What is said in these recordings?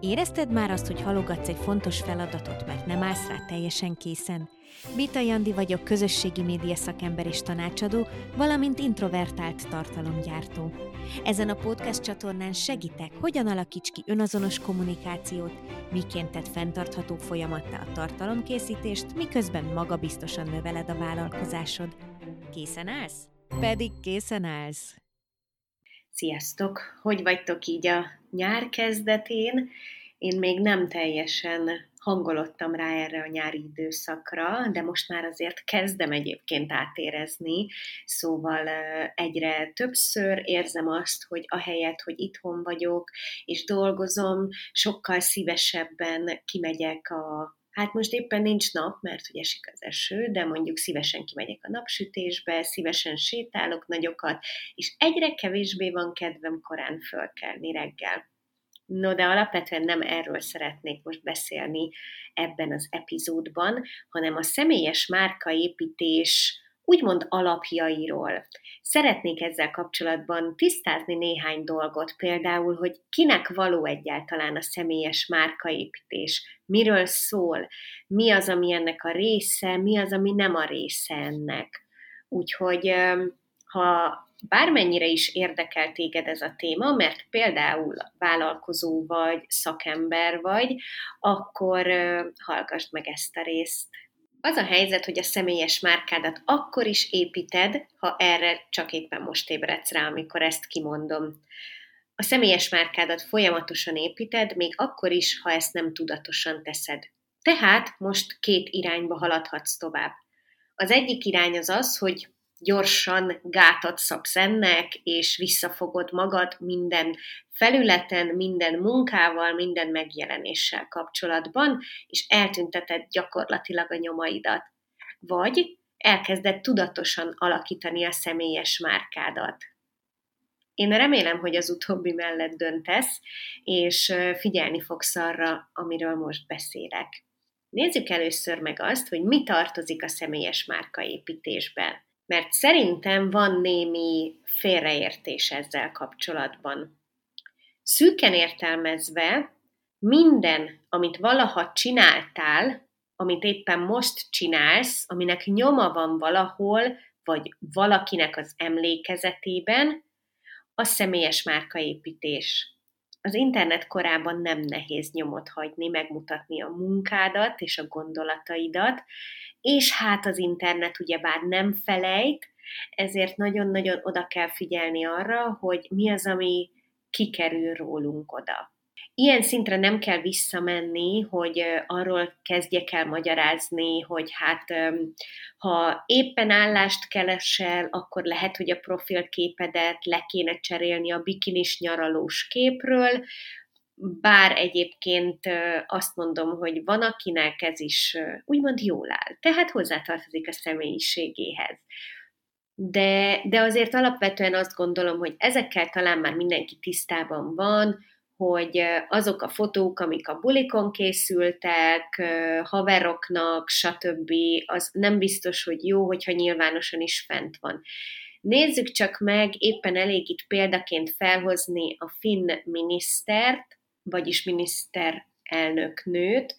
Érezted már azt, hogy halogatsz egy fontos feladatot, mert nem állsz rá teljesen készen? Bita Jandi vagyok, közösségi média szakember és tanácsadó, valamint introvertált tartalomgyártó. Ezen a podcast csatornán segítek, hogyan alakíts ki önazonos kommunikációt, miként tett fenntartható folyamattá a tartalomkészítést, miközben magabiztosan növeled a vállalkozásod. Készen állsz? Pedig készen állsz! Sziasztok! Hogy vagytok így a nyár kezdetén? Én még nem teljesen hangolottam rá erre a nyári időszakra, de most már azért kezdem egyébként átérezni, szóval egyre többször érzem azt, hogy ahelyett, hogy itthon vagyok és dolgozom, sokkal szívesebben kimegyek a Hát most éppen nincs nap, mert hogy esik az eső, de mondjuk szívesen kimegyek a napsütésbe, szívesen sétálok nagyokat, és egyre kevésbé van kedvem korán fölkelni reggel. No, de alapvetően nem erről szeretnék most beszélni ebben az epizódban, hanem a személyes márkaépítés úgymond alapjairól. Szeretnék ezzel kapcsolatban tisztázni néhány dolgot, például, hogy kinek való egyáltalán a személyes márkaépítés, miről szól, mi az, ami ennek a része, mi az, ami nem a része ennek. Úgyhogy ha bármennyire is érdekel téged ez a téma, mert például vállalkozó vagy, szakember vagy, akkor hallgassd meg ezt a részt. Az a helyzet, hogy a személyes márkádat akkor is építed, ha erre csak éppen most ébredsz rá, amikor ezt kimondom. A személyes márkádat folyamatosan építed, még akkor is, ha ezt nem tudatosan teszed. Tehát most két irányba haladhatsz tovább. Az egyik irány az az, hogy gyorsan gátat szabsz ennek, és visszafogod magad minden felületen, minden munkával, minden megjelenéssel kapcsolatban, és eltünteted gyakorlatilag a nyomaidat. Vagy elkezded tudatosan alakítani a személyes márkádat. Én remélem, hogy az utóbbi mellett döntesz, és figyelni fogsz arra, amiről most beszélek. Nézzük először meg azt, hogy mi tartozik a személyes márkaépítésben mert szerintem van némi félreértés ezzel kapcsolatban. Szűken értelmezve, minden, amit valaha csináltál, amit éppen most csinálsz, aminek nyoma van valahol, vagy valakinek az emlékezetében, a személyes márkaépítés. Az internet korában nem nehéz nyomot hagyni, megmutatni a munkádat és a gondolataidat, és hát az internet ugyebár nem felejt, ezért nagyon-nagyon oda kell figyelni arra, hogy mi az, ami kikerül rólunk oda. Ilyen szintre nem kell visszamenni, hogy arról kezdjek el magyarázni, hogy hát ha éppen állást keresel, akkor lehet, hogy a profilképedet le kéne cserélni a bikinis nyaralós képről, bár egyébként azt mondom, hogy van, akinek ez is úgymond jól áll, tehát hozzátartozik a személyiségéhez. De, de azért alapvetően azt gondolom, hogy ezekkel talán már mindenki tisztában van, hogy azok a fotók, amik a bulikon készültek, haveroknak, stb., az nem biztos, hogy jó, hogyha nyilvánosan is fent van. Nézzük csak meg, éppen elég itt példaként felhozni a finn minisztert, vagyis miniszterelnök nőt,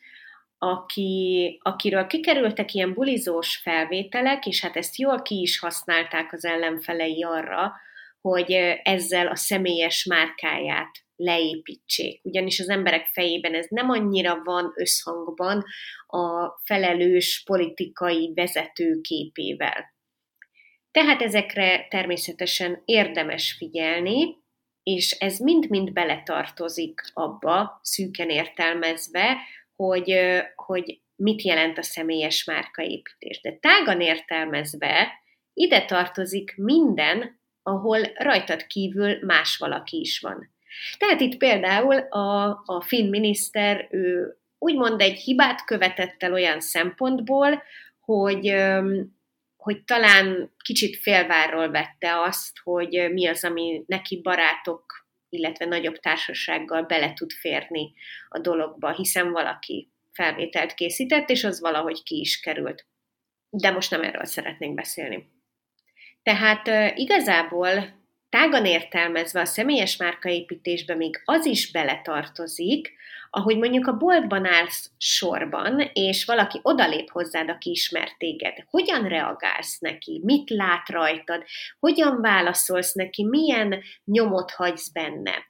aki, akiről kikerültek ilyen bulizós felvételek, és hát ezt jól ki is használták az ellenfelei arra, hogy ezzel a személyes márkáját leépítsék. Ugyanis az emberek fejében ez nem annyira van összhangban a felelős politikai vezető képével. Tehát ezekre természetesen érdemes figyelni, és ez mind-mind beletartozik abba, szűken értelmezve, hogy, hogy mit jelent a személyes márkaépítés. De tágan értelmezve ide tartozik minden, ahol rajtad kívül más valaki is van. Tehát itt például a, a finn miniszter, ő úgymond egy hibát követett el olyan szempontból, hogy hogy talán kicsit félvárról vette azt, hogy mi az, ami neki barátok, illetve nagyobb társasággal bele tud férni a dologba, hiszen valaki felvételt készített, és az valahogy ki is került. De most nem erről szeretnénk beszélni. Tehát igazából tágan értelmezve a személyes márkaépítésbe még az is beletartozik, ahogy mondjuk a boltban állsz sorban, és valaki odalép hozzád, aki ismer téged, hogyan reagálsz neki, mit lát rajtad, hogyan válaszolsz neki, milyen nyomot hagysz benne.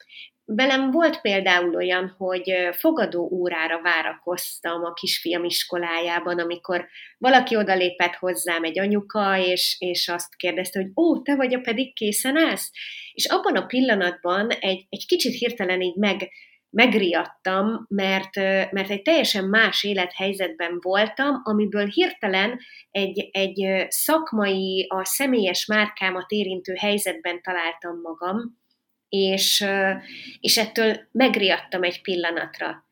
Velem volt például olyan, hogy fogadó órára várakoztam a kisfiam iskolájában, amikor valaki odalépett hozzám, egy anyuka, és, és azt kérdezte, hogy ó, te vagy a pedig készen állsz? És abban a pillanatban egy, egy kicsit hirtelen így meg, megriadtam, mert, mert egy teljesen más élethelyzetben voltam, amiből hirtelen egy, egy szakmai, a személyes márkámat érintő helyzetben találtam magam, és, és ettől megriadtam egy pillanatra.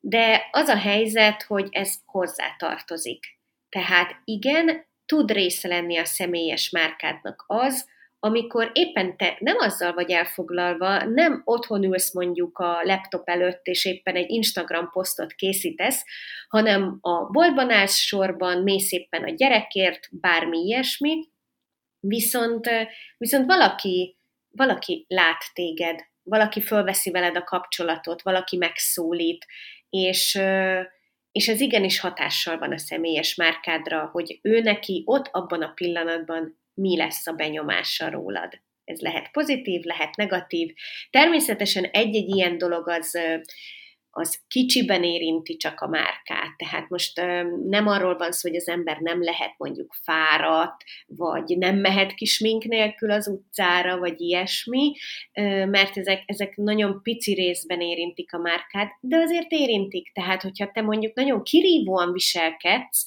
De az a helyzet, hogy ez hozzá tartozik. Tehát igen, tud része lenni a személyes márkádnak az, amikor éppen te nem azzal vagy elfoglalva, nem otthon ülsz mondjuk a laptop előtt, és éppen egy Instagram posztot készítesz, hanem a boltban állsz sorban, mész éppen a gyerekért, bármi ilyesmi, viszont, viszont valaki, valaki lát téged, valaki fölveszi veled a kapcsolatot, valaki megszólít, és, és ez igenis hatással van a személyes márkádra, hogy ő neki ott abban a pillanatban mi lesz a benyomása rólad. Ez lehet pozitív, lehet negatív. Természetesen egy-egy ilyen dolog az, az kicsiben érinti csak a márkát. Tehát most nem arról van szó, hogy az ember nem lehet mondjuk fáradt, vagy nem mehet kismink nélkül az utcára, vagy ilyesmi, mert ezek, ezek nagyon pici részben érintik a márkát, de azért érintik. Tehát, hogyha te mondjuk nagyon kirívóan viselkedsz,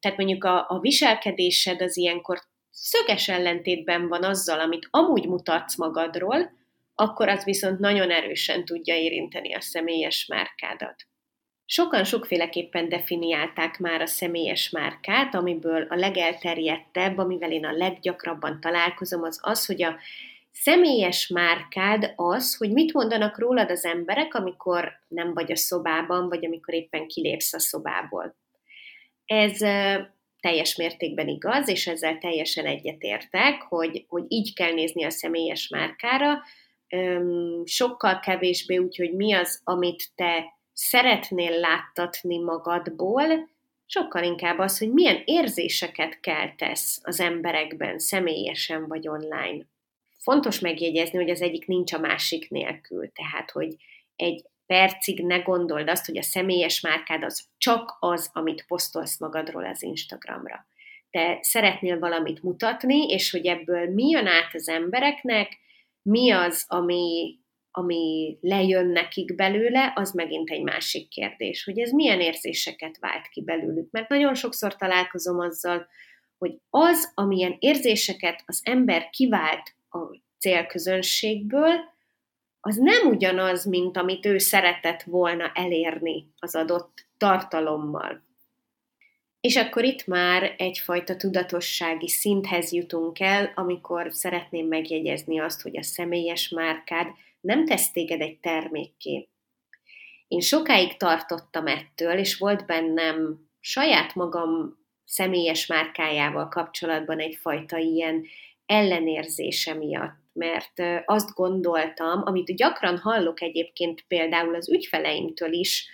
tehát mondjuk a, a viselkedésed az ilyenkor szöges ellentétben van azzal, amit amúgy mutatsz magadról, akkor az viszont nagyon erősen tudja érinteni a személyes márkádat. Sokan sokféleképpen definiálták már a személyes márkát, amiből a legelterjedtebb, amivel én a leggyakrabban találkozom, az az, hogy a személyes márkád az, hogy mit mondanak rólad az emberek, amikor nem vagy a szobában, vagy amikor éppen kilépsz a szobából. Ez teljes mértékben igaz, és ezzel teljesen egyetértek, hogy, hogy így kell nézni a személyes márkára, sokkal kevésbé úgy, hogy mi az, amit te szeretnél láttatni magadból, sokkal inkább az, hogy milyen érzéseket keltesz az emberekben, személyesen vagy online. Fontos megjegyezni, hogy az egyik nincs a másik nélkül, tehát, hogy egy percig ne gondold azt, hogy a személyes márkád az csak az, amit posztolsz magadról az Instagramra. Te szeretnél valamit mutatni, és hogy ebből mi jön át az embereknek, mi az, ami, ami lejön nekik belőle, az megint egy másik kérdés, hogy ez milyen érzéseket vált ki belőlük. Mert nagyon sokszor találkozom azzal, hogy az, amilyen érzéseket az ember kivált a célközönségből, az nem ugyanaz, mint amit ő szeretett volna elérni az adott tartalommal. És akkor itt már egyfajta tudatossági szinthez jutunk el, amikor szeretném megjegyezni azt, hogy a személyes márkád nem tesz téged egy termékké. Én sokáig tartottam ettől, és volt bennem saját magam személyes márkájával kapcsolatban egyfajta ilyen ellenérzése miatt mert azt gondoltam, amit gyakran hallok egyébként például az ügyfeleimtől is,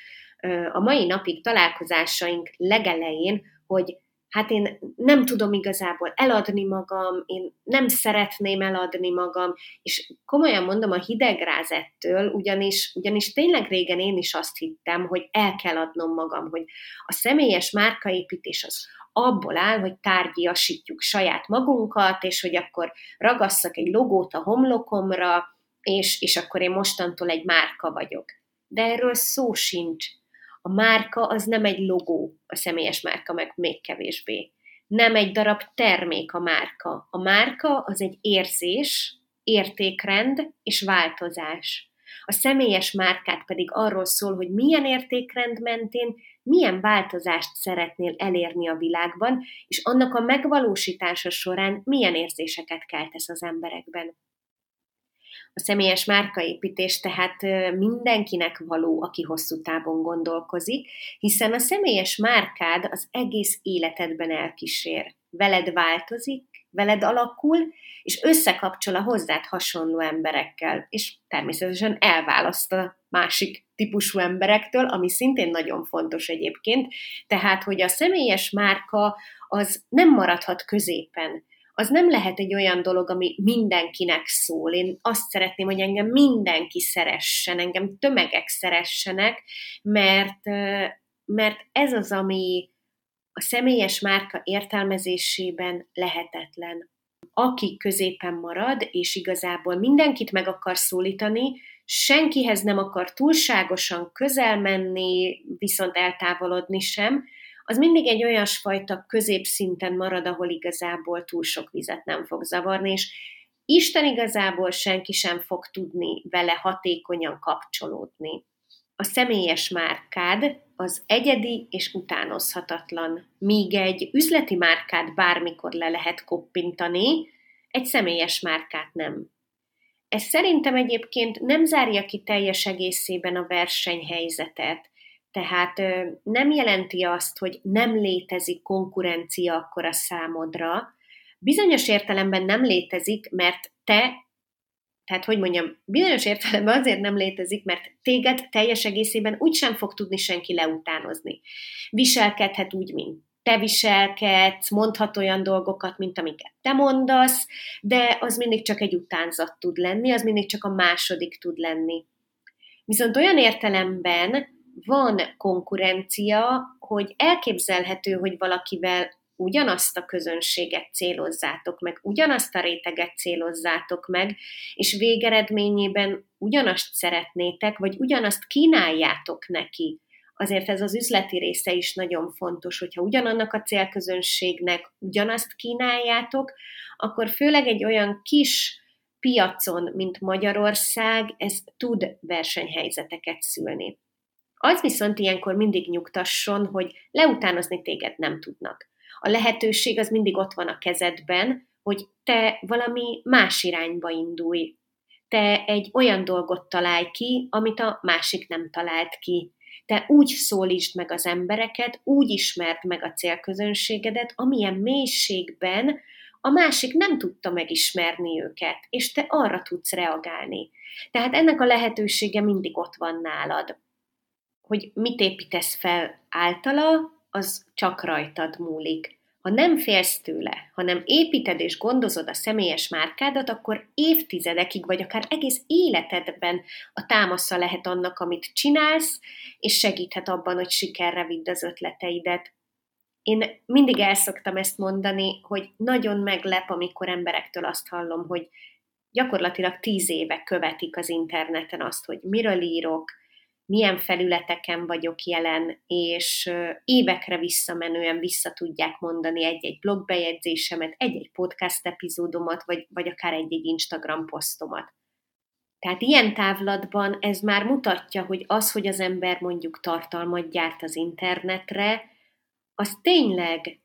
a mai napig találkozásaink legelején, hogy hát én nem tudom igazából eladni magam, én nem szeretném eladni magam, és komolyan mondom a hidegráz ettől, ugyanis, ugyanis tényleg régen én is azt hittem, hogy el kell adnom magam, hogy a személyes márkaépítés az abból áll, hogy tárgyiasítjuk saját magunkat, és hogy akkor ragasszak egy logót a homlokomra, és, és akkor én mostantól egy márka vagyok. De erről szó sincs. A márka az nem egy logó, a személyes márka meg még kevésbé. Nem egy darab termék a márka. A márka az egy érzés, értékrend és változás. A személyes márkát pedig arról szól, hogy milyen értékrend mentén milyen változást szeretnél elérni a világban, és annak a megvalósítása során milyen érzéseket keltesz az emberekben. A személyes márkaépítés tehát mindenkinek való, aki hosszú távon gondolkozik, hiszen a személyes márkád az egész életedben elkísér. Veled változik, veled alakul, és összekapcsol a hozzád hasonló emberekkel, és természetesen elválaszt a másik típusú emberektől, ami szintén nagyon fontos egyébként, tehát, hogy a személyes márka az nem maradhat középen, az nem lehet egy olyan dolog, ami mindenkinek szól. Én azt szeretném, hogy engem mindenki szeressen, engem tömegek szeressenek, mert, mert ez az, ami a személyes márka értelmezésében lehetetlen. Aki középen marad, és igazából mindenkit meg akar szólítani, senkihez nem akar túlságosan közel menni, viszont eltávolodni sem, az mindig egy olyasfajta középszinten marad, ahol igazából túl sok vizet nem fog zavarni, és Isten igazából senki sem fog tudni vele hatékonyan kapcsolódni. A személyes márkád az egyedi és utánozhatatlan, míg egy üzleti márkát bármikor le lehet koppintani, egy személyes márkát nem. Ez szerintem egyébként nem zárja ki teljes egészében a versenyhelyzetet, tehát nem jelenti azt, hogy nem létezik konkurencia akkor a számodra. Bizonyos értelemben nem létezik, mert te, tehát hogy mondjam, bizonyos értelemben azért nem létezik, mert téged teljes egészében úgysem fog tudni senki leutánozni. Viselkedhet úgy, mint te viselkedsz, mondhat olyan dolgokat, mint amiket te mondasz, de az mindig csak egy utánzat tud lenni, az mindig csak a második tud lenni. Viszont olyan értelemben, van konkurencia, hogy elképzelhető, hogy valakivel ugyanazt a közönséget célozzátok meg, ugyanazt a réteget célozzátok meg, és végeredményében ugyanazt szeretnétek, vagy ugyanazt kínáljátok neki. Azért ez az üzleti része is nagyon fontos, hogyha ugyanannak a célközönségnek ugyanazt kínáljátok, akkor főleg egy olyan kis piacon, mint Magyarország, ez tud versenyhelyzeteket szülni. Az viszont ilyenkor mindig nyugtasson, hogy leutánozni téged nem tudnak. A lehetőség az mindig ott van a kezedben, hogy te valami más irányba indulj. Te egy olyan dolgot találj ki, amit a másik nem talált ki. Te úgy szólítsd meg az embereket, úgy ismerd meg a célközönségedet, amilyen mélységben a másik nem tudta megismerni őket, és te arra tudsz reagálni. Tehát ennek a lehetősége mindig ott van nálad hogy mit építesz fel általa, az csak rajtad múlik. Ha nem félsz tőle, hanem építed és gondozod a személyes márkádat, akkor évtizedekig, vagy akár egész életedben a támasza lehet annak, amit csinálsz, és segíthet abban, hogy sikerre vidd az ötleteidet. Én mindig el szoktam ezt mondani, hogy nagyon meglep, amikor emberektől azt hallom, hogy gyakorlatilag tíz éve követik az interneten azt, hogy miről írok, milyen felületeken vagyok jelen, és évekre visszamenően vissza tudják mondani egy-egy blogbejegyzésemet, egy-egy podcast epizódomat, vagy, vagy akár egy-egy Instagram posztomat. Tehát ilyen távlatban ez már mutatja, hogy az, hogy az ember mondjuk tartalmat gyárt az internetre, az tényleg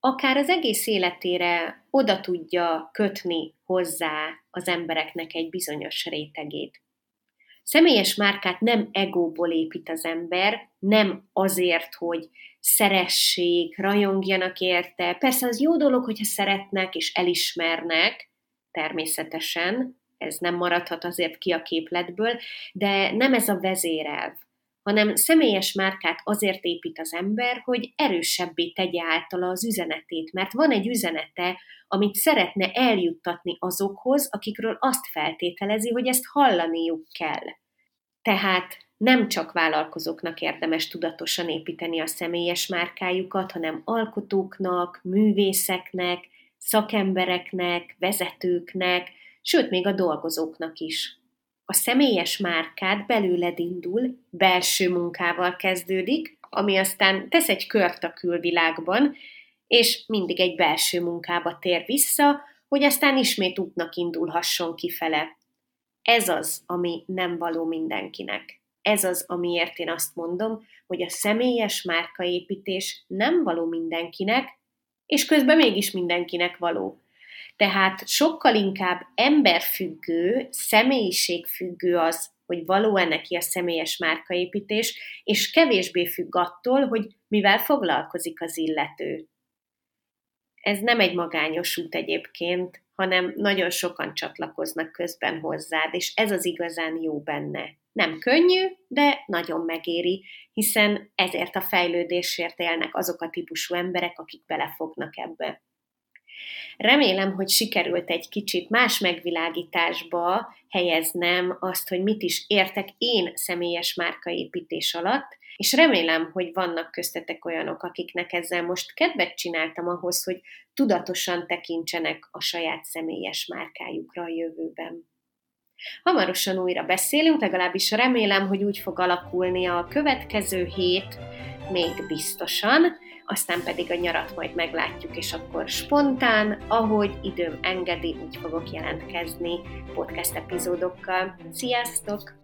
akár az egész életére oda tudja kötni hozzá az embereknek egy bizonyos rétegét. Személyes márkát nem egóból épít az ember, nem azért, hogy szeressék, rajongjanak érte. Persze az jó dolog, hogyha szeretnek és elismernek, természetesen, ez nem maradhat azért ki a képletből, de nem ez a vezérelv, hanem személyes márkát azért épít az ember, hogy erősebbé tegye általa az üzenetét, mert van egy üzenete, amit szeretne eljuttatni azokhoz, akikről azt feltételezi, hogy ezt hallaniuk kell. Tehát nem csak vállalkozóknak érdemes tudatosan építeni a személyes márkájukat, hanem alkotóknak, művészeknek, szakembereknek, vezetőknek, sőt még a dolgozóknak is. A személyes márkád belőled indul, belső munkával kezdődik, ami aztán tesz egy kört a külvilágban, és mindig egy belső munkába tér vissza, hogy aztán ismét útnak indulhasson kifele. Ez az, ami nem való mindenkinek. Ez az, amiért én azt mondom, hogy a személyes márkaépítés nem való mindenkinek, és közben mégis mindenkinek való. Tehát sokkal inkább emberfüggő, személyiségfüggő az, hogy való-e neki a személyes márkaépítés, és kevésbé függ attól, hogy mivel foglalkozik az illető. Ez nem egy magányos út egyébként, hanem nagyon sokan csatlakoznak közben hozzád, és ez az igazán jó benne. Nem könnyű, de nagyon megéri, hiszen ezért a fejlődésért élnek azok a típusú emberek, akik belefognak ebbe. Remélem, hogy sikerült egy kicsit más megvilágításba helyeznem azt, hogy mit is értek én személyes márkaépítés alatt, és remélem, hogy vannak köztetek olyanok, akiknek ezzel most kedvet csináltam ahhoz, hogy tudatosan tekintsenek a saját személyes márkájukra a jövőben. Hamarosan újra beszélünk, legalábbis remélem, hogy úgy fog alakulni a következő hét, még biztosan, aztán pedig a nyarat majd meglátjuk, és akkor spontán, ahogy időm engedi, úgy fogok jelentkezni podcast epizódokkal. Sziasztok!